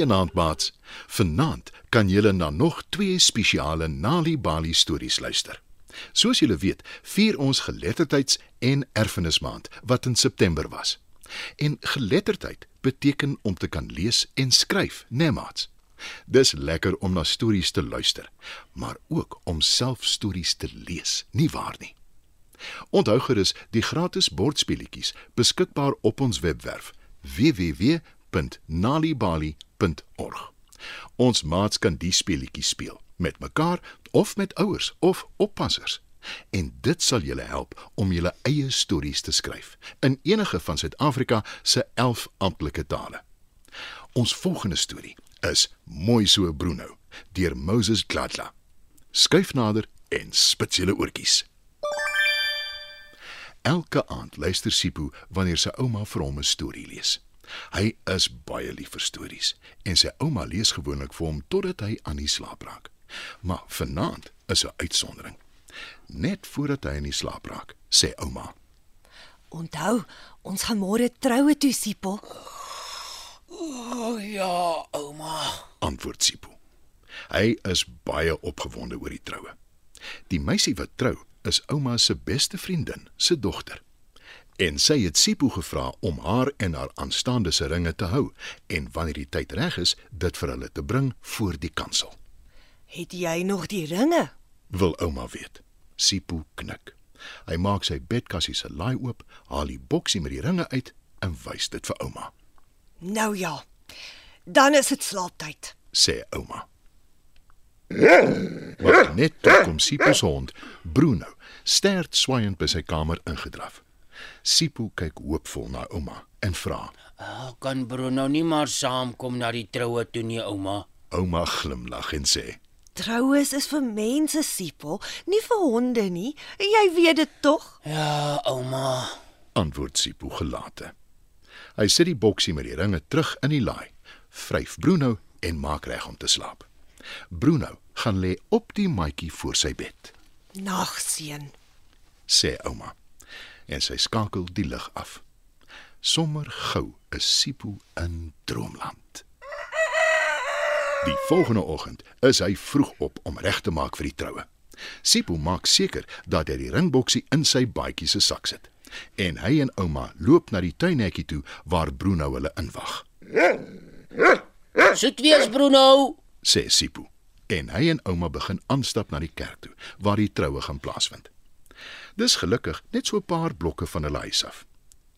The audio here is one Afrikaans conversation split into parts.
Goeienaand maats. Vanaand kan julle na nog twee spesiale Nali Bali stories luister. Soos julle weet, vier ons geletterdheids- en erfenismaand wat in September was. En geletterdheid beteken om te kan lees en skryf, né nee, maats? Dis lekker om na stories te luister, maar ook om self stories te lees, nie waar nie? Onthou gerus die gratis bordspeletjies beskikbaar op ons webwerf www.nalibali.org. Ons maats kan die speletjies speel met mekaar of met ouers of oppassers. En dit sal julle help om julle eie stories te skryf in enige van Suid-Afrika se 11 amptelike tale. Ons volgende storie is Mooi so Bruno deur Moses Gladla. Skuif nader en spits julle oortjies. Elke aand luister Sipho wanneer sy ouma vir hom 'n storie lees. Hy is baie lief vir stories en sy ouma lees gewoonlik vir hom totdat hy aan die slaap raak. Maar vanaand is 'n uitsondering. Net voordat hy in die slaap raak, sê ouma: Onthou, ons gaan môre troue toe, Sipho. O oh, ja, ouma. Antwoord Sipho. Hy is baie opgewonde oor die troue. Die meisie wat trou, is ouma se beste vriendin se dogter. En sy het Sipho gevra om haar en haar aanstaande se ringe te hou en wanneer die tyd reg is, dit vir hulle te bring voor die kansel. Het jy nog die ringe? Wil ouma weet. Sipho knik. Hy maak sy bedkassie se laai oop, haal die boksie met die ringe uit en wys dit vir ouma. Nou ja. Dan is dit slaaptyd. Sê ouma. Maar net toe kom Sipho se hond, Bruno, stert swaaiend by sy kamer ingedraf. Sipho kyk hoopvol na ouma en vra: Oh, kan Bruno nie maar saamkom na die troue toe nie, ouma? Ouma glimlag en sê: Troues is vir mense, Sipho, nie vir honde nie. Jy weet dit tog? Ja, ouma. Antwoord Sipho gelate. Hy sit die boksie met die ringe terug in die laai, vryf Bruno en maak reg om te slaap. Bruno gaan lê op die matjie voor sy bed, Nag, seun. sê ouma. En sy skakel die lig af. Sommer gou is Sipho in droomland. Die volgende oggend is hy vroeg op om reg te maak vir die troue. Sipho maak seker dat hy die ringboksie in sy baadjie se sak sit. En hy en ouma loop na die tuinhekkie toe waar Bruno hulle inwag, Soet wees Bruno. sê Sipho. En hy en ouma begin aanstap na die kerk toe waar die troue gaan plaasvind. Dis gelukkig net so 'n paar blokke van hulle huis af.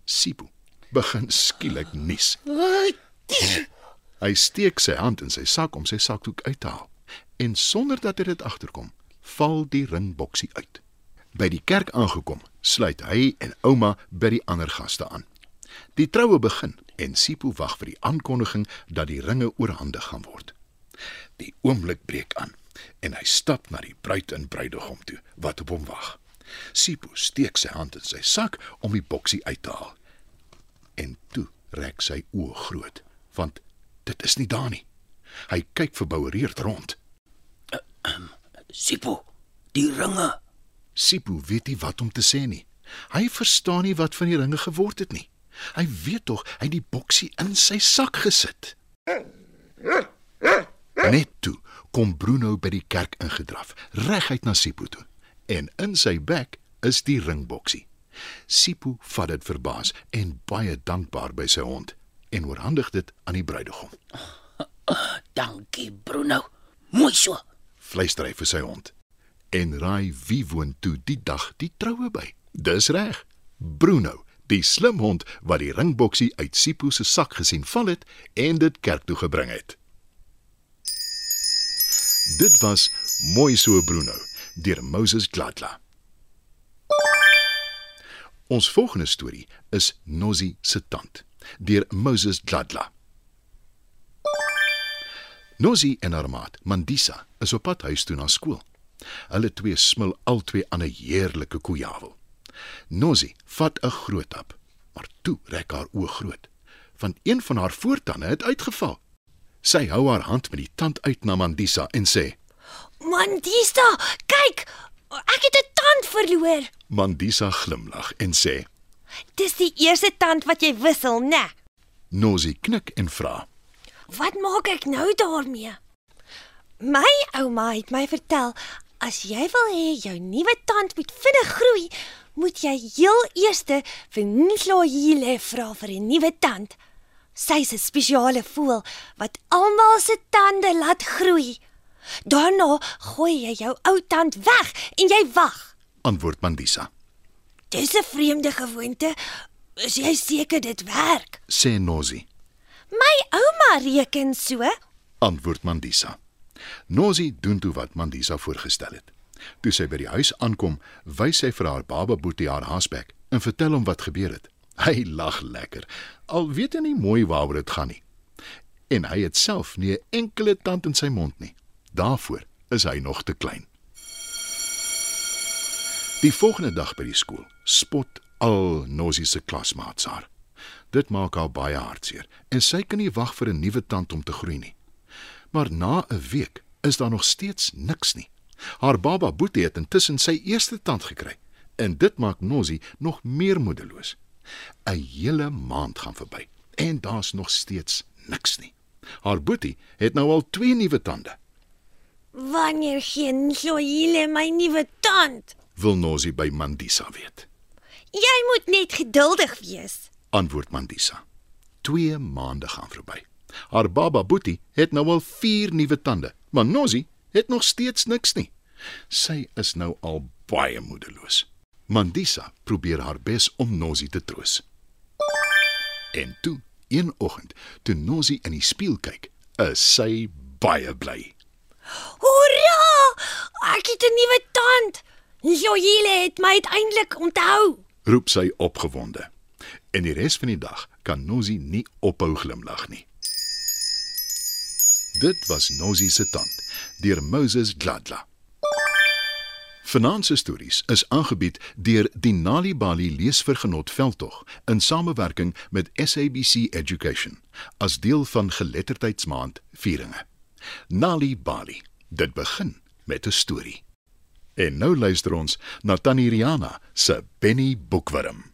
Sipho begin skielik nies. Hy steek sy hand in sy sak om sy sakdoek uit te haal en sonder dat hy dit agterkom, val die ringboksie uit. By die kerk aangekom, sluit hy en ouma by die ander gaste aan. Die troue begin en Sipho wag vir die aankondiging dat die ringe oorhandig gaan word. Die oomblik breek aan en hy stap na die bruid en bruidegom toe wat op hom wag. Sipho steek sy hand in sy sak om die boksie uit te haal. En toe rek sy oë groot, want dit is nie daar nie. Hy kyk verboureerd rond. Sipho, die ringe. Sipho weet nie wat om te sê nie. Hy verstaan nie wat van die ringe geword het nie. Hy weet tog hy het die boksie in sy sak gesit. Net toe kom Bruno by die kerk ingedraf, reguit na Sipho toe. En in sy bek is die ringboksie. Sipho vat dit verbaas en baie dankbaar by sy hond en oorhandig dit aan die bruidegom. Dankie Bruno. Mooi so. Fluister hy vir sy hond. En raai wie woon toe die dag die troue by? Dis reg. Bruno, die slim hond wat die ringboksie uit Sipho se sak gesien val het en dit kerk toe gebring het. Dit was Mooi so Bruno deur Moses Gladla. Ons volgende storie is Nossie se tand deur Moses Gladla. Nossie en haar maat, Mandisa, is op pad huis toe na skool. Hulle twee smil albei aan 'n heerlike koeiawel. Nossie vat 'n groot hap, maar toe rek haar oë groot, want een van haar voortande het uitgeval. Sy hou haar hand met die tand uit na Mandisa en sê: Mandisa, kyk! Ek het 'n tand verloor. Mandisa glimlag en sê: Dis die eerste tand wat jy wissel, né? Nossie knik en vra: Wat maak ek nou daarmee? My ouma het my vertel as jy wil hê jou nuwe tand moet vinnig groei, moet jy heel eers vir Nhloyile vra vir 'n nuwe tand. Sy's 'n spesiale voël wat almal se tande laat groei. Daarna gooi jy jou ou tand weg en jy wag. Antwoord Mandisa. Dis 'n vreemde gewoonte. Is jy seker dit werk? Sê Nosi. My ouma reken so. Antwoord Mandisa. Nosi doen toe wat Mandisa voorgestel het. Toe sy by die huis aankom, wys sy vir haar baba boetie haar hasbek en vertel hom wat gebeur het. Hy lag lekker. Al weet hy nie mooi waaroor dit gaan nie. En hy het self nie 'n enkele tand in sy mond nie. Daarvoor is hy nog te klein. Die volgende dag by die skool spot al Nosi se klasmaats haar. Dit maak haar baie hartseer en sy kan nie wag vir 'n nuwe tand om te groei nie. Maar na 'n week is daar nog steeds niks nie. Haar baba Boetie het intussen sy eerste tand gekry en dit maak Nosi nog meer moedeloos. 'n Hele maand gaan verby en daar's nog steeds niks nie. Haar Boetie het nou al twee nuwe tande. Wanneer gee Nhloyile my nuwe tand? Wil Nosi by Mandisa weet. Jy moet net geduldig wees. Antwoord Mandisa. 2 maande gaan verby. Haar baba Boetie het nou al 4 nuwe tande, maar Nosi het nog steeds niks nie. Sy is nou al baie moedeloos. Mandisa probeer haar bes om Nosi te troos. En toe, een oggend, toe Nosi in die spieël kyk, is sy baie bly. Hoera! Ek het 'n nuwe tand. Nhloyile het my uiteindelik onthou. Roep sy opgewonde. En die res van die dag kan Nosi nie ophou glimlag nie. Dit was Nosi se tand deur Moses Gladla. Se stories is aangebied deur die Nali Bali leesvergenot veldtog in samewerking met SABC Education as deel van geletterdheidsmaand vieringe. Nali Bali, dit begin met 'n storie. En nou luister ons na Tannie Riana se Benny Boekwurm.